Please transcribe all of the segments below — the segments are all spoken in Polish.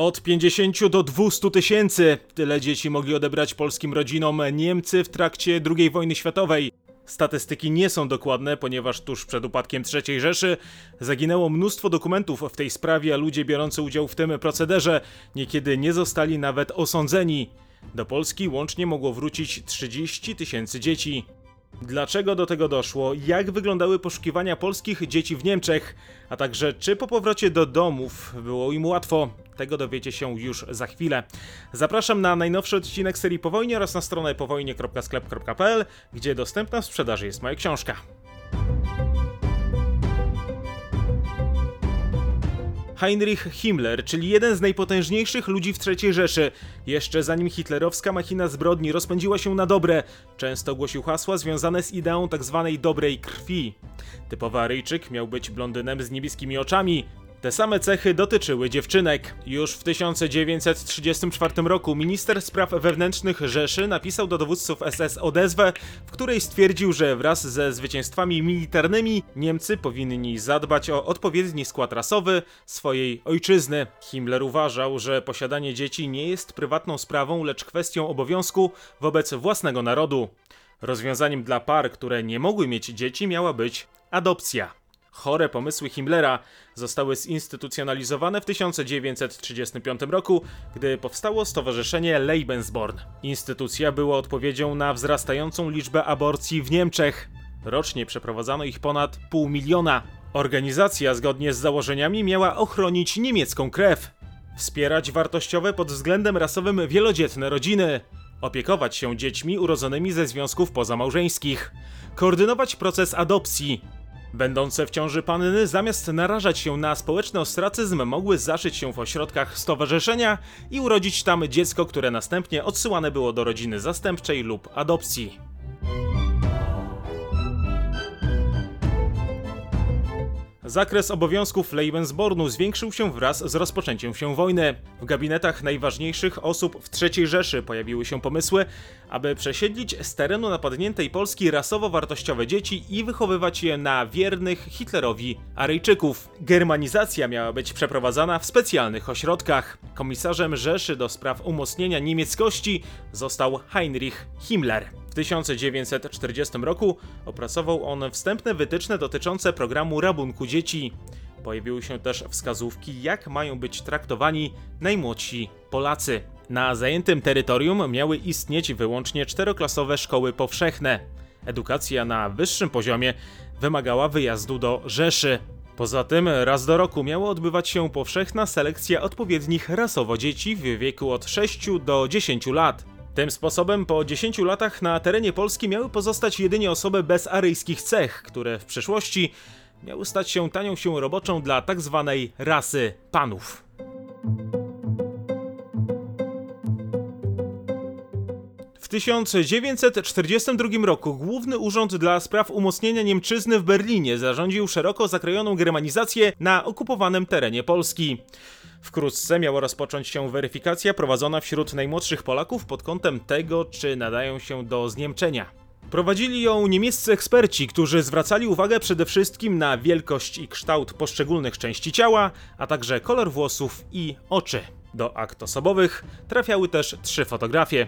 Od 50 do 200 tysięcy tyle dzieci mogli odebrać polskim rodzinom Niemcy w trakcie II wojny światowej. Statystyki nie są dokładne, ponieważ tuż przed upadkiem III Rzeszy zaginęło mnóstwo dokumentów w tej sprawie, a ludzie biorący udział w tym procederze niekiedy nie zostali nawet osądzeni. Do Polski łącznie mogło wrócić 30 tysięcy dzieci. Dlaczego do tego doszło? Jak wyglądały poszukiwania polskich dzieci w Niemczech? A także czy po powrocie do domów było im łatwo? Tego dowiecie się już za chwilę. Zapraszam na najnowszy odcinek serii Po wojnie oraz na stronę powojnie.sklep.pl, gdzie dostępna w sprzedaży jest moja książka. Heinrich Himmler, czyli jeden z najpotężniejszych ludzi w III Rzeszy. Jeszcze zanim hitlerowska machina zbrodni rozpędziła się na dobre, często głosił hasła związane z ideą tzw. dobrej krwi. Typowy Aryjczyk miał być blondynem z niebieskimi oczami, te same cechy dotyczyły dziewczynek. Już w 1934 roku minister spraw wewnętrznych Rzeszy napisał do dowódców SS odezwę, w której stwierdził, że wraz ze zwycięstwami militarnymi Niemcy powinni zadbać o odpowiedni skład rasowy swojej ojczyzny. Himmler uważał, że posiadanie dzieci nie jest prywatną sprawą, lecz kwestią obowiązku wobec własnego narodu. Rozwiązaniem dla par, które nie mogły mieć dzieci, miała być adopcja. Chore pomysły Himmlera zostały zinstytucjonalizowane w 1935 roku, gdy powstało Stowarzyszenie Lebensborn. Instytucja była odpowiedzią na wzrastającą liczbę aborcji w Niemczech. Rocznie przeprowadzano ich ponad pół miliona. Organizacja, zgodnie z założeniami, miała ochronić niemiecką krew, wspierać wartościowe pod względem rasowym wielodzietne rodziny, opiekować się dziećmi urodzonymi ze związków pozamałżeńskich, koordynować proces adopcji, Będące w ciąży panny, zamiast narażać się na społeczny ostracyzm, mogły zaszyć się w ośrodkach stowarzyszenia i urodzić tam dziecko, które następnie odsyłane było do rodziny zastępczej lub adopcji. Zakres obowiązków Lebensbornu zwiększył się wraz z rozpoczęciem się wojny. W gabinetach najważniejszych osób w III Rzeszy pojawiły się pomysły, aby przesiedlić z terenu napadniętej Polski rasowo-wartościowe dzieci i wychowywać je na wiernych Hitlerowi Aryjczyków. Germanizacja miała być przeprowadzana w specjalnych ośrodkach. Komisarzem Rzeszy do spraw umocnienia niemieckości został Heinrich Himmler. W 1940 roku opracował on wstępne wytyczne dotyczące programu rabunku dzieci. Pojawiły się też wskazówki, jak mają być traktowani najmłodsi Polacy. Na zajętym terytorium miały istnieć wyłącznie czteroklasowe szkoły powszechne. Edukacja na wyższym poziomie wymagała wyjazdu do Rzeszy. Poza tym raz do roku miała odbywać się powszechna selekcja odpowiednich rasowo dzieci w wieku od 6 do 10 lat. Tym sposobem po 10 latach na terenie Polski miały pozostać jedynie osoby bez aryjskich cech, które w przyszłości miały stać się tanią siłą roboczą dla tak zwanej rasy panów. W 1942 roku Główny Urząd dla Spraw Umocnienia Niemczyzny w Berlinie zarządził szeroko zakrojoną germanizację na okupowanym terenie Polski. Wkrótce miała rozpocząć się weryfikacja prowadzona wśród najmłodszych Polaków pod kątem tego, czy nadają się do zniemczenia. Prowadzili ją niemieccy eksperci, którzy zwracali uwagę przede wszystkim na wielkość i kształt poszczególnych części ciała, a także kolor włosów i oczy. Do akt osobowych trafiały też trzy fotografie.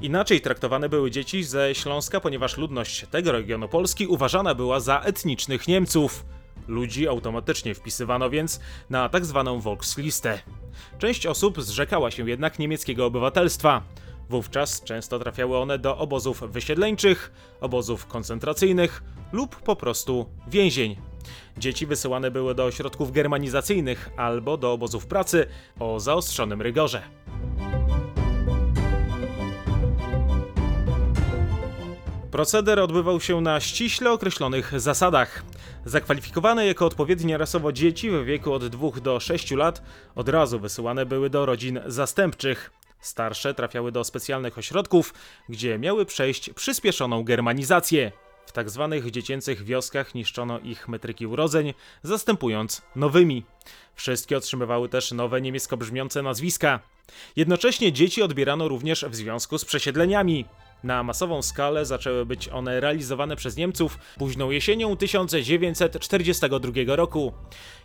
Inaczej traktowane były dzieci ze Śląska, ponieważ ludność tego regionu Polski uważana była za etnicznych Niemców. Ludzi automatycznie wpisywano więc na tak zwaną Volkslistę. Część osób zrzekała się jednak niemieckiego obywatelstwa. Wówczas często trafiały one do obozów wysiedleńczych, obozów koncentracyjnych lub po prostu więzień. Dzieci wysyłane były do ośrodków germanizacyjnych albo do obozów pracy o zaostrzonym rygorze. Proceder odbywał się na ściśle określonych zasadach. Zakwalifikowane jako odpowiednie rasowo dzieci w wieku od 2 do 6 lat od razu wysyłane były do rodzin zastępczych. Starsze trafiały do specjalnych ośrodków, gdzie miały przejść przyspieszoną germanizację. W tak zwanych dziecięcych wioskach niszczono ich metryki urodzeń, zastępując nowymi. Wszystkie otrzymywały też nowe niemiecko brzmiące nazwiska. Jednocześnie dzieci odbierano również w związku z przesiedleniami. Na masową skalę zaczęły być one realizowane przez Niemców późną jesienią 1942 roku.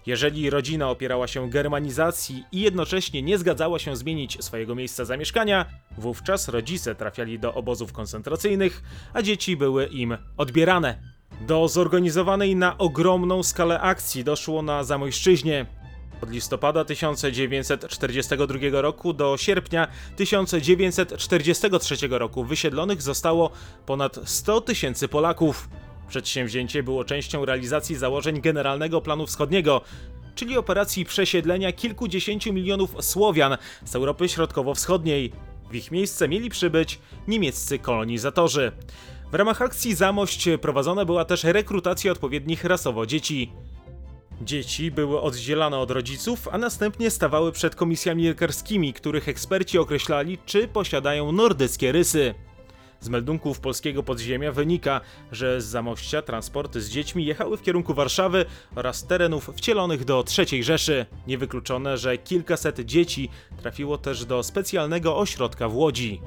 Jeżeli rodzina opierała się germanizacji i jednocześnie nie zgadzała się zmienić swojego miejsca zamieszkania, wówczas rodzice trafiali do obozów koncentracyjnych, a dzieci były im odbierane. Do zorganizowanej na ogromną skalę akcji doszło na Zamojszczyźnie. Od listopada 1942 roku do sierpnia 1943 roku wysiedlonych zostało ponad 100 tysięcy Polaków. Przedsięwzięcie było częścią realizacji założeń Generalnego Planu Wschodniego, czyli operacji przesiedlenia kilkudziesięciu milionów Słowian z Europy Środkowo-Wschodniej. W ich miejsce mieli przybyć niemieccy kolonizatorzy. W ramach akcji Zamość prowadzona była też rekrutacja odpowiednich rasowo dzieci. Dzieci były oddzielane od rodziców, a następnie stawały przed komisjami lekarskimi, których eksperci określali, czy posiadają nordyckie rysy. Z meldunków polskiego podziemia wynika, że z Zamościa transporty z dziećmi jechały w kierunku Warszawy oraz terenów wcielonych do III Rzeszy. Niewykluczone, że kilkaset dzieci trafiło też do specjalnego ośrodka w Łodzi.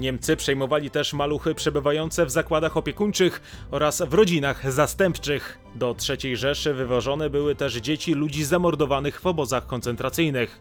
Niemcy przejmowali też maluchy przebywające w zakładach opiekuńczych oraz w rodzinach zastępczych. Do III Rzeszy wywożone były też dzieci ludzi zamordowanych w obozach koncentracyjnych.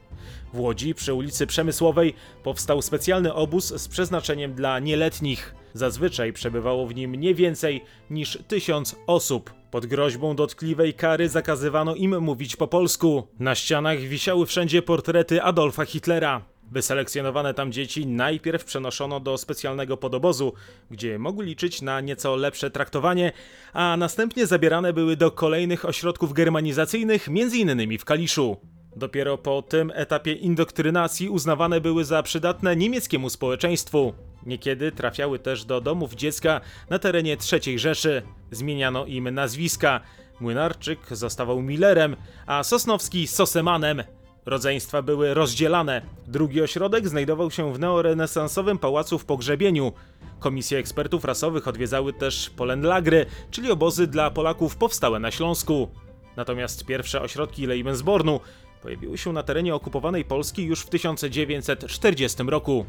W Łodzi przy ulicy Przemysłowej powstał specjalny obóz z przeznaczeniem dla nieletnich. Zazwyczaj przebywało w nim nie więcej niż tysiąc osób. Pod groźbą dotkliwej kary zakazywano im mówić po polsku. Na ścianach wisiały wszędzie portrety Adolfa Hitlera. Wyselekcjonowane tam dzieci najpierw przenoszono do specjalnego podobozu, gdzie mogły liczyć na nieco lepsze traktowanie, a następnie zabierane były do kolejnych ośrodków germanizacyjnych, m.in. w Kaliszu. Dopiero po tym etapie indoktrynacji uznawane były za przydatne niemieckiemu społeczeństwu. Niekiedy trafiały też do domów dziecka na terenie III Rzeszy. Zmieniano im nazwiska. Młynarczyk zostawał Millerem, a Sosnowski Sosemanem. Rodzeństwa były rozdzielane. Drugi ośrodek znajdował się w neorenesansowym pałacu w Pogrzebieniu. Komisje ekspertów rasowych odwiedzały też Polenlagry, czyli obozy dla Polaków powstałe na Śląsku. Natomiast pierwsze ośrodki Lebensbornu pojawiły się na terenie okupowanej Polski już w 1940 roku.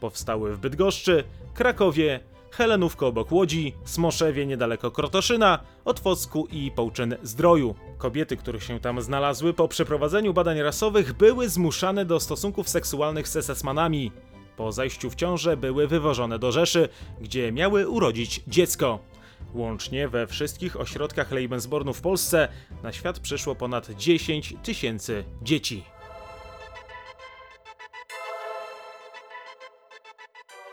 Powstały w Bydgoszczy, Krakowie, Helenówko obok Łodzi, Smoszewie niedaleko Krotoszyna, Otwocku i Połczyn-Zdroju. Kobiety, które się tam znalazły po przeprowadzeniu badań rasowych były zmuszane do stosunków seksualnych z SS-manami. Po zajściu w ciążę były wywożone do Rzeszy, gdzie miały urodzić dziecko. Łącznie we wszystkich ośrodkach Lebensbornu w Polsce na świat przyszło ponad 10 tysięcy dzieci.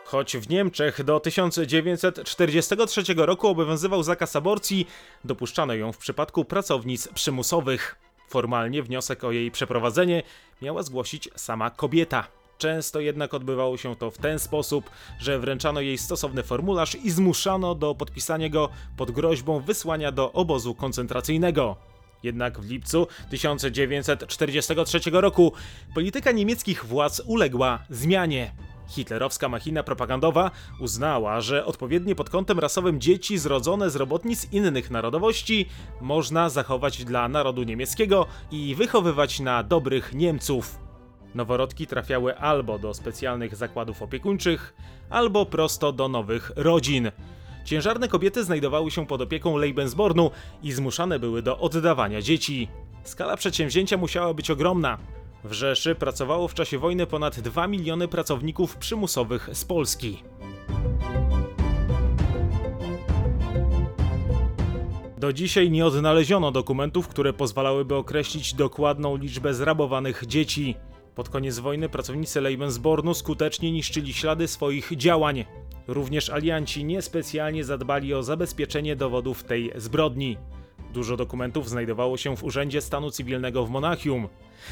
Choć w Niemczech do 1943 roku obowiązywał zakaz aborcji, dopuszczano ją w przypadku pracownic przymusowych. Formalnie wniosek o jej przeprowadzenie miała zgłosić sama kobieta. Często jednak odbywało się to w ten sposób, że wręczano jej stosowny formularz i zmuszano do podpisania go pod groźbą wysłania do obozu koncentracyjnego. Jednak w lipcu 1943 roku polityka niemieckich władz uległa zmianie. Hitlerowska machina propagandowa uznała, że odpowiednie pod kątem rasowym dzieci zrodzone z robotnic innych narodowości można zachować dla narodu niemieckiego i wychowywać na dobrych Niemców. Noworodki trafiały albo do specjalnych zakładów opiekuńczych, albo prosto do nowych rodzin. Ciężarne kobiety znajdowały się pod opieką Lebensbornu i zmuszane były do oddawania dzieci. Skala przedsięwzięcia musiała być ogromna. W Rzeszy pracowało w czasie wojny ponad 2 miliony pracowników przymusowych z Polski. Do dzisiaj nie odnaleziono dokumentów, które pozwalałyby określić dokładną liczbę zrabowanych dzieci. Pod koniec wojny pracownicy Lebensbornu skutecznie niszczyli ślady swoich działań. Również alianci niespecjalnie zadbali o zabezpieczenie dowodów tej zbrodni. Dużo dokumentów znajdowało się w Urzędzie Stanu Cywilnego w Monachium.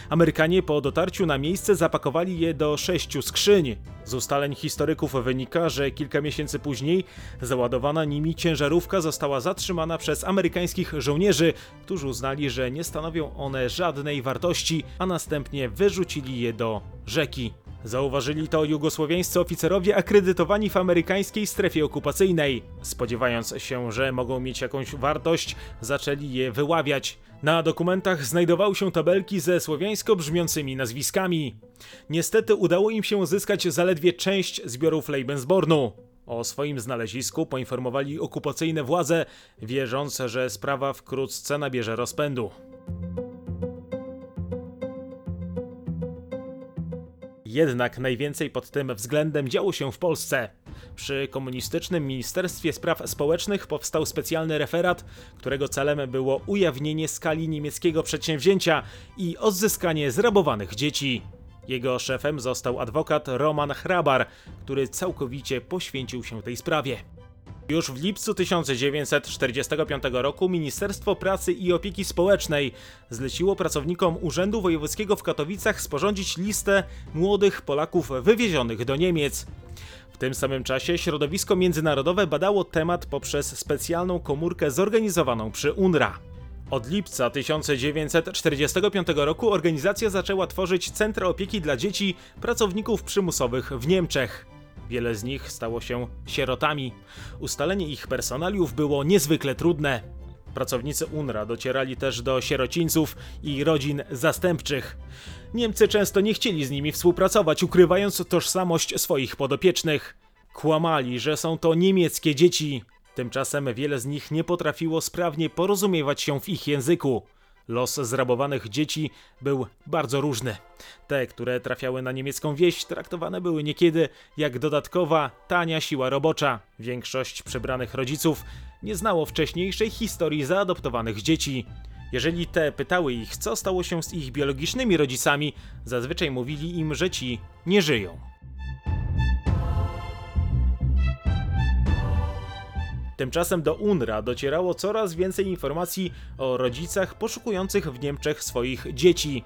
Amerykanie po dotarciu na miejsce zapakowali je do sześciu skrzyń. Z ustaleń historyków wynika, że kilka miesięcy później załadowana nimi ciężarówka została zatrzymana przez amerykańskich żołnierzy, którzy uznali, że nie stanowią one żadnej wartości, a następnie wyrzucili je do rzeki. Zauważyli to jugosłowiańscy oficerowie akredytowani w amerykańskiej strefie okupacyjnej. Spodziewając się, że mogą mieć jakąś wartość, zaczęli je wyławiać. Na dokumentach znajdowały się tabelki ze słowiańsko brzmiącymi nazwiskami. Niestety udało im się uzyskać zaledwie część zbiorów Lebensbornu. O swoim znalezisku poinformowali okupacyjne władze, wierząc, że sprawa wkrótce nabierze rozpędu. Jednak najwięcej pod tym względem działo się w Polsce. Przy komunistycznym Ministerstwie Spraw Społecznych powstał specjalny referat, którego celem było ujawnienie skali niemieckiego przedsięwzięcia i odzyskanie zrabowanych dzieci. Jego szefem został adwokat Roman Hrabar, który całkowicie poświęcił się tej sprawie. Już w lipcu 1945 roku Ministerstwo Pracy i Opieki Społecznej zleciło pracownikom Urzędu Wojewódzkiego w Katowicach sporządzić listę młodych Polaków wywiezionych do Niemiec. W tym samym czasie środowisko międzynarodowe badało temat poprzez specjalną komórkę zorganizowaną przy UNRWA. Od lipca 1945 roku organizacja zaczęła tworzyć centra opieki dla dzieci pracowników przymusowych w Niemczech. Wiele z nich stało się sierotami. Ustalenie ich personaliów było niezwykle trudne. Pracownicy UNRWA docierali też do sierocińców i rodzin zastępczych. Niemcy często nie chcieli z nimi współpracować, ukrywając tożsamość swoich podopiecznych. Kłamali, że są to niemieckie dzieci. Tymczasem wiele z nich nie potrafiło sprawnie porozumiewać się w ich języku. Los zrabowanych dzieci był bardzo różny. Te, które trafiały na niemiecką wieś, traktowane były niekiedy jak dodatkowa, tania siła robocza. Większość przebranych rodziców nie znało wcześniejszej historii zaadoptowanych dzieci. Jeżeli te pytały ich, co stało się z ich biologicznymi rodzicami, zazwyczaj mówili im, że ci nie żyją. Tymczasem do UNRWA docierało coraz więcej informacji o rodzicach poszukujących w Niemczech swoich dzieci.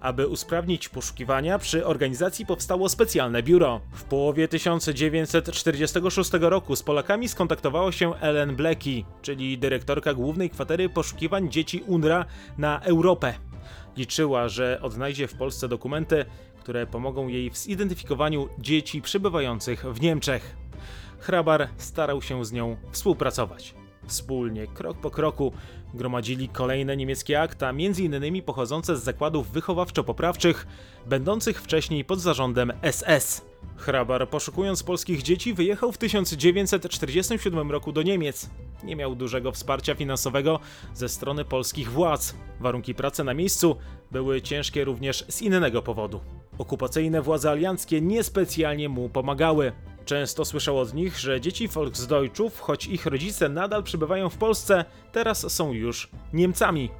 Aby usprawnić poszukiwania, przy organizacji powstało specjalne biuro. W połowie 1946 roku z Polakami skontaktowała się Ellen Blackie, czyli dyrektorka głównej kwatery poszukiwań dzieci UNRWA na Europę. Liczyła, że odnajdzie w Polsce dokumenty, które pomogą jej w zidentyfikowaniu dzieci przebywających w Niemczech. Hrabar starał się z nią współpracować. Wspólnie, krok po kroku, gromadzili kolejne niemieckie akta, m.in. pochodzące z zakładów wychowawczo-poprawczych, będących wcześniej pod zarządem SS. Hrabar, poszukując polskich dzieci, wyjechał w 1947 roku do Niemiec. Nie miał dużego wsparcia finansowego ze strony polskich władz. Warunki pracy na miejscu były ciężkie również z innego powodu. Okupacyjne władze alianckie niespecjalnie mu pomagały. Często słyszał od nich, że dzieci Volksdeutschów, choć ich rodzice nadal przebywają w Polsce, teraz są już Niemcami.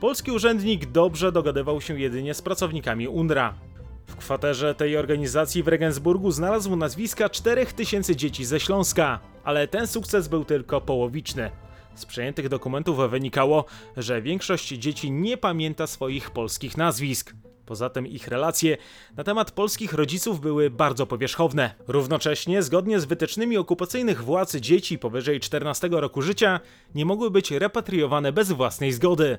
Polski urzędnik dobrze dogadywał się jedynie z pracownikami UNRWA. W kwaterze tej organizacji w Regensburgu znalazł nazwiska 4000 dzieci ze Śląska, ale ten sukces był tylko połowiczny. Z przejętych dokumentów wynikało, że większość dzieci nie pamięta swoich polskich nazwisk. Poza tym ich relacje na temat polskich rodziców były bardzo powierzchowne. Równocześnie, zgodnie z wytycznymi okupacyjnych władz, dzieci powyżej 14 roku życia nie mogły być repatriowane bez własnej zgody.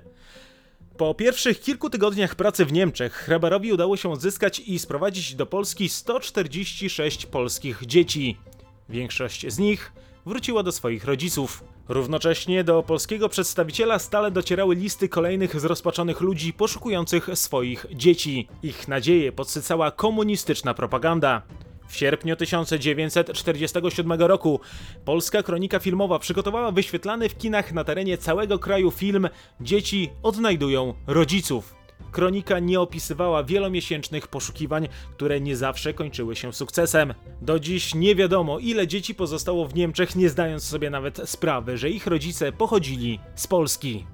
Po pierwszych kilku tygodniach pracy w Niemczech Hrabarowi udało się odzyskać i sprowadzić do Polski 146 polskich dzieci. Większość z nich wróciła do swoich rodziców. Równocześnie do polskiego przedstawiciela stale docierały listy kolejnych zrozpaczonych ludzi poszukujących swoich dzieci. Ich nadzieje podsycała komunistyczna propaganda. W sierpniu 1947 roku polska kronika filmowa przygotowała wyświetlany w kinach na terenie całego kraju film Dzieci odnajdują rodziców. Kronika nie opisywała wielomiesięcznych poszukiwań, które nie zawsze kończyły się sukcesem. Do dziś nie wiadomo, ile dzieci pozostało w Niemczech, nie zdając sobie nawet sprawy, że ich rodzice pochodzili z Polski.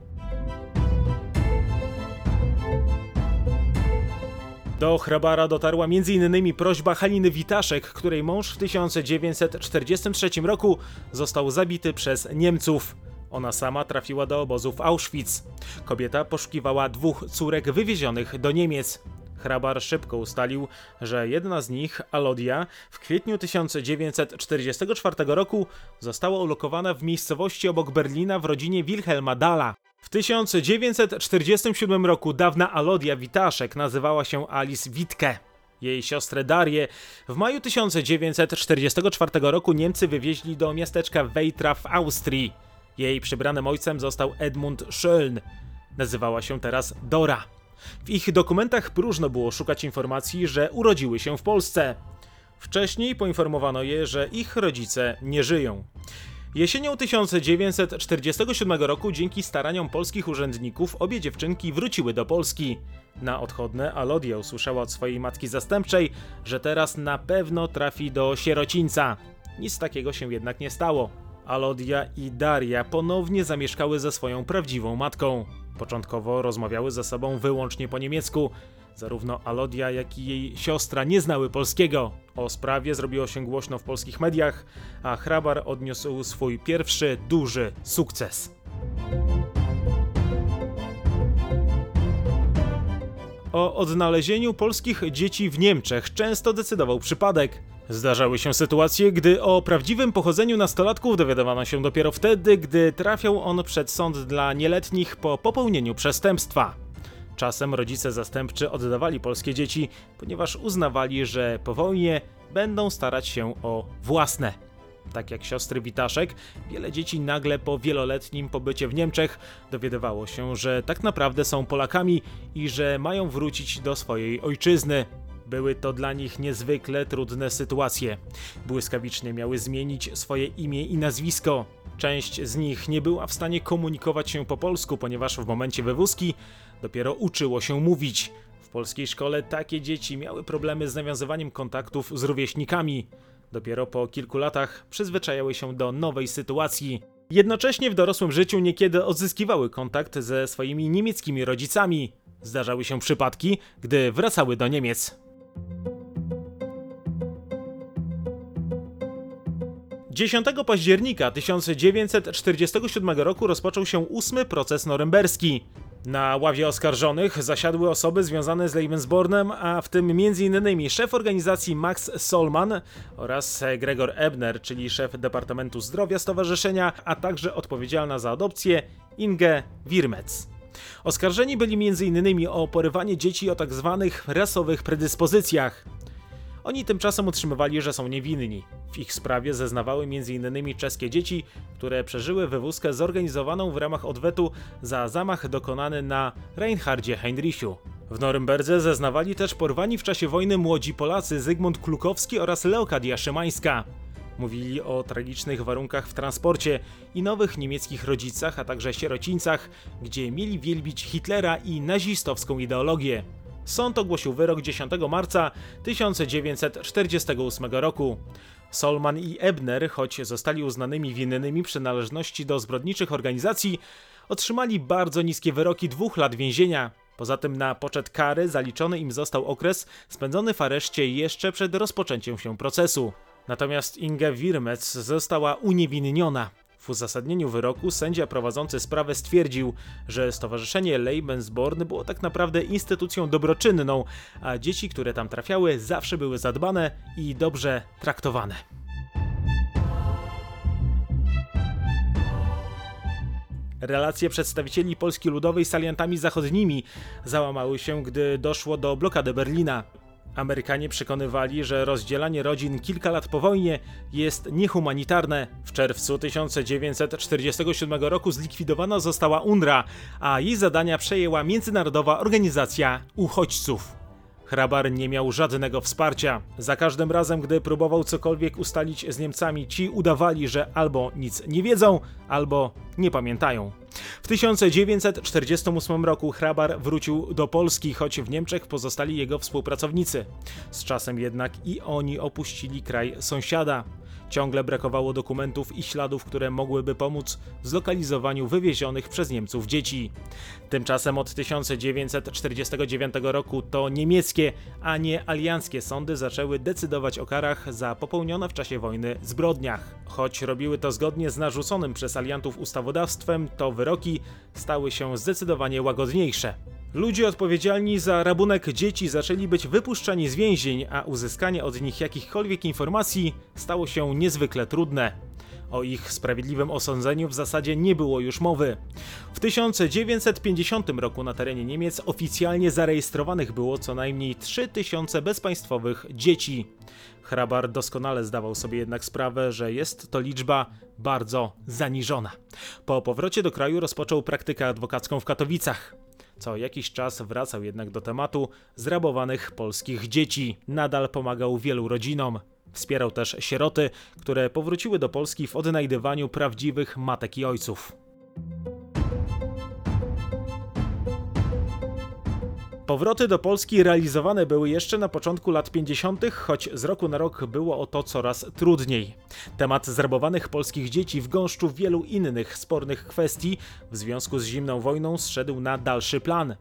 Do Hrabara dotarła m.in. prośba Haliny Witaszek, której mąż w 1943 roku został zabity przez Niemców. Ona sama trafiła do obozu w Auschwitz. Kobieta poszukiwała dwóch córek wywiezionych do Niemiec. Hrabar szybko ustalił, że jedna z nich, Alodia, w kwietniu 1944 roku została ulokowana w miejscowości obok Berlina w rodzinie Wilhelma Dalla. W 1947 roku dawna Alodia Witaszek nazywała się Alice Witke. Jej siostrę Darię w maju 1944 roku Niemcy wywieźli do miasteczka Wejtra w Austrii. Jej przybranym ojcem został Edmund Schöln. Nazywała się teraz Dora. W ich dokumentach próżno było szukać informacji, że urodziły się w Polsce. Wcześniej poinformowano je, że ich rodzice nie żyją. Jesienią 1947 roku dzięki staraniom polskich urzędników obie dziewczynki wróciły do Polski. Na odchodne Alodia usłyszała od swojej matki zastępczej, że teraz na pewno trafi do sierocińca. Nic takiego się jednak nie stało. Alodia i Daria ponownie zamieszkały ze swoją prawdziwą matką. Początkowo rozmawiały ze sobą wyłącznie po niemiecku. Zarówno Alodia, jak i jej siostra nie znały polskiego. O sprawie zrobiło się głośno w polskich mediach, a hrabar odniósł swój pierwszy duży sukces. O odnalezieniu polskich dzieci w Niemczech często decydował przypadek. Zdarzały się sytuacje, gdy o prawdziwym pochodzeniu nastolatków dowiadywano się dopiero wtedy, gdy trafiał on przed sąd dla nieletnich po popełnieniu przestępstwa. Czasem rodzice zastępczy oddawali polskie dzieci, ponieważ uznawali, że po wojnie będą starać się o własne. Tak jak siostry Witaszek, wiele dzieci nagle po wieloletnim pobycie w Niemczech dowiadywało się, że tak naprawdę są Polakami i że mają wrócić do swojej ojczyzny. Były to dla nich niezwykle trudne sytuacje. Błyskawicznie miały zmienić swoje imię i nazwisko. Część z nich nie była w stanie komunikować się po polsku, ponieważ w momencie wywózki dopiero uczyło się mówić. W polskiej szkole takie dzieci miały problemy z nawiązywaniem kontaktów z rówieśnikami. Dopiero po kilku latach przyzwyczajały się do nowej sytuacji. Jednocześnie w dorosłym życiu niekiedy odzyskiwały kontakt ze swoimi niemieckimi rodzicami. Zdarzały się przypadki, gdy wracały do Niemiec. 10 października 1947 roku rozpoczął się ósmy proces norymberski. Na ławie oskarżonych zasiadły osoby związane z Lebensbornem, a w tym m.in. szef organizacji Max Solman oraz Gregor Ebner, czyli szef Departamentu Zdrowia Stowarzyszenia, a także odpowiedzialna za adopcję Inge Wirmec. Oskarżeni byli m.in. o porywanie dzieci o tzw. Tak rasowych predyspozycjach. Oni tymczasem utrzymywali, że są niewinni. W ich sprawie zeznawały m.in. czeskie dzieci, które przeżyły wywózkę zorganizowaną w ramach odwetu za zamach dokonany na Reinhardzie Heinrichu. W Norymberdze zeznawali też porwani w czasie wojny młodzi Polacy Zygmunt Klukowski oraz Leokadia Szymańska. Mówili o tragicznych warunkach w transporcie i nowych niemieckich rodzicach, a także sierocińcach, gdzie mieli wielbić Hitlera i nazistowską ideologię. Sąd ogłosił wyrok 10 marca 1948 roku. Solman i Ebner, choć zostali uznanymi winnymi przynależności do zbrodniczych organizacji, otrzymali bardzo niskie wyroki dwóch lat więzienia. Poza tym na poczet kary zaliczony im został okres spędzony w areszcie jeszcze przed rozpoczęciem się procesu. Natomiast Inge Wirmec została uniewinniona. W uzasadnieniu wyroku sędzia prowadzący sprawę stwierdził, że Stowarzyszenie Lebensborn było tak naprawdę instytucją dobroczynną, a dzieci, które tam trafiały, zawsze były zadbane i dobrze traktowane. Relacje przedstawicieli Polski Ludowej z aliantami zachodnimi załamały się, gdy doszło do blokady Berlina. Amerykanie przekonywali, że rozdzielanie rodzin kilka lat po wojnie jest niehumanitarne. W czerwcu 1947 roku zlikwidowana została UNRWA, a jej zadania przejęła Międzynarodowa Organizacja Uchodźców. Hrabar nie miał żadnego wsparcia. Za każdym razem, gdy próbował cokolwiek ustalić z Niemcami, ci udawali, że albo nic nie wiedzą, albo nie pamiętają. W 1948 roku Hrabar wrócił do Polski, choć w Niemczech pozostali jego współpracownicy. Z czasem jednak i oni opuścili kraj sąsiada. Ciągle brakowało dokumentów i śladów, które mogłyby pomóc w zlokalizowaniu wywiezionych przez Niemców dzieci. Tymczasem od 1949 roku to niemieckie, a nie alianckie sądy zaczęły decydować o karach za popełnione w czasie wojny zbrodniach. Choć robiły to zgodnie z narzuconym przez aliantów ustawodawstwem, to wyroki stały się zdecydowanie łagodniejsze. Ludzie odpowiedzialni za rabunek dzieci zaczęli być wypuszczani z więzień, a uzyskanie od nich jakichkolwiek informacji stało się niezwykle trudne. O ich sprawiedliwym osądzeniu w zasadzie nie było już mowy. W 1950 roku na terenie Niemiec oficjalnie zarejestrowanych było co najmniej 3000 bezpaństwowych dzieci. Hrabar doskonale zdawał sobie jednak sprawę, że jest to liczba bardzo zaniżona. Po powrocie do kraju rozpoczął praktykę adwokacką w Katowicach. Co jakiś czas wracał jednak do tematu zrabowanych polskich dzieci. Nadal pomagał wielu rodzinom. Wspierał też sieroty, które powróciły do Polski w odnajdywaniu prawdziwych matek i ojców. Powroty do Polski realizowane były jeszcze na początku lat 50., choć z roku na rok było o to coraz trudniej. Temat zrabowanych polskich dzieci w gąszczu wielu innych spornych kwestii w związku z zimną wojną zszedł na dalszy plan.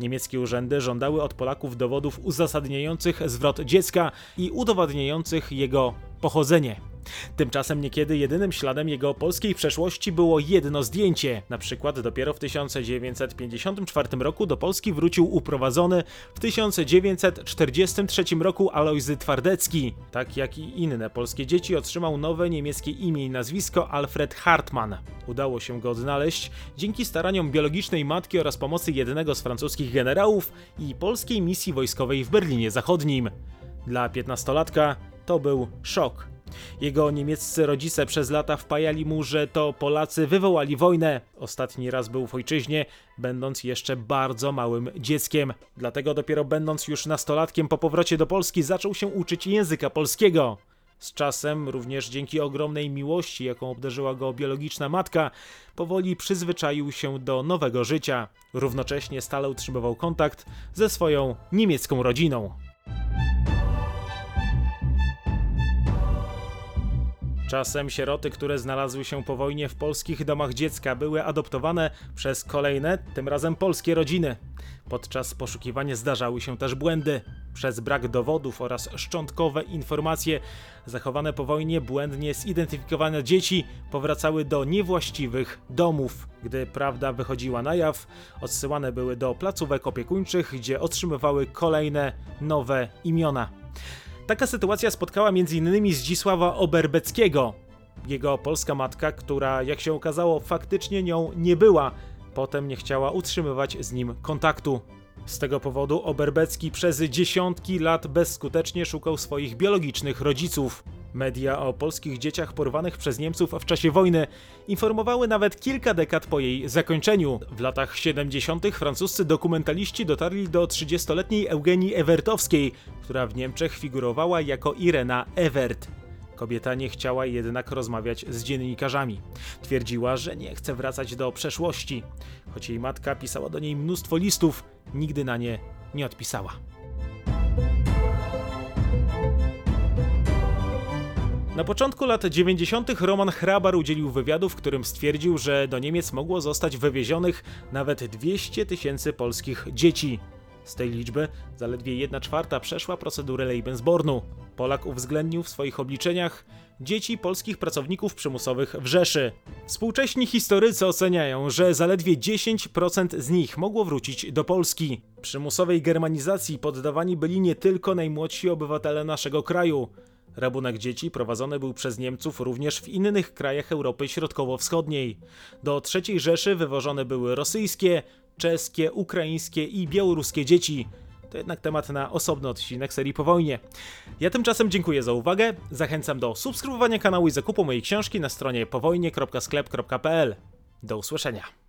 Niemieckie urzędy żądały od Polaków dowodów uzasadniających zwrot dziecka i udowadniających jego pochodzenie. Tymczasem niekiedy jedynym śladem jego polskiej przeszłości było jedno zdjęcie. Na przykład dopiero w 1954 roku do Polski wrócił uprowadzony w 1943 roku Alojzy Twardecki. Tak jak i inne polskie dzieci otrzymał nowe niemieckie imię i nazwisko Alfred Hartmann. Udało się go odnaleźć dzięki staraniom biologicznej matki oraz pomocy jednego z francuskich generałów i polskiej misji wojskowej w Berlinie Zachodnim. Dla piętnastolatka to był szok. Jego niemieccy rodzice przez lata wpajali mu, że to Polacy wywołali wojnę. Ostatni raz był w ojczyźnie, będąc jeszcze bardzo małym dzieckiem. Dlatego dopiero będąc już nastolatkiem po powrocie do Polski zaczął się uczyć języka polskiego. Z czasem, również dzięki ogromnej miłości, jaką obdarzyła go biologiczna matka, powoli przyzwyczaił się do nowego życia. Równocześnie stale utrzymywał kontakt ze swoją niemiecką rodziną. Czasem sieroty, które znalazły się po wojnie w polskich domach dziecka, były adoptowane przez kolejne, tym razem polskie rodziny. Podczas poszukiwania zdarzały się też błędy. Przez brak dowodów oraz szczątkowe informacje zachowane po wojnie błędnie zidentyfikowane dzieci powracały do niewłaściwych domów. Gdy prawda wychodziła na jaw, odsyłane były do placówek opiekuńczych, gdzie otrzymywały kolejne nowe imiona. Taka sytuacja spotkała m.in. Zdzisława Oberbeckiego. Jego polska matka, która jak się okazało faktycznie nią nie była, potem nie chciała utrzymywać z nim kontaktu. Z tego powodu Oberbecki przez dziesiątki lat bezskutecznie szukał swoich biologicznych rodziców. Media o polskich dzieciach porwanych przez Niemców w czasie wojny informowały nawet kilka dekad po jej zakończeniu. W latach 70. francuscy dokumentaliści dotarli do 30-letniej Eugenii Ewertowskiej, która w Niemczech figurowała jako Irena Evert. Kobieta nie chciała jednak rozmawiać z dziennikarzami. Twierdziła, że nie chce wracać do przeszłości. Choć jej matka pisała do niej mnóstwo listów, nigdy na nie nie odpisała. Na początku lat 90. Roman Hrabar udzielił wywiadu, w którym stwierdził, że do Niemiec mogło zostać wywiezionych nawet 200 tysięcy polskich dzieci. Z tej liczby zaledwie 1 czwarta przeszła procedurę Lebensbornu. Polak uwzględnił w swoich obliczeniach dzieci polskich pracowników przymusowych w Rzeszy. Współcześni historycy oceniają, że zaledwie 10% z nich mogło wrócić do Polski. Przymusowej germanizacji poddawani byli nie tylko najmłodsi obywatele naszego kraju. Rabunek dzieci prowadzony był przez Niemców również w innych krajach Europy Środkowo-Wschodniej. Do III Rzeszy wywożone były rosyjskie, czeskie, ukraińskie i białoruskie dzieci. To jednak temat na osobny odcinek serii po wojnie. Ja tymczasem dziękuję za uwagę, zachęcam do subskrybowania kanału i zakupu mojej książki na stronie powojnie.sklep.pl. Do usłyszenia.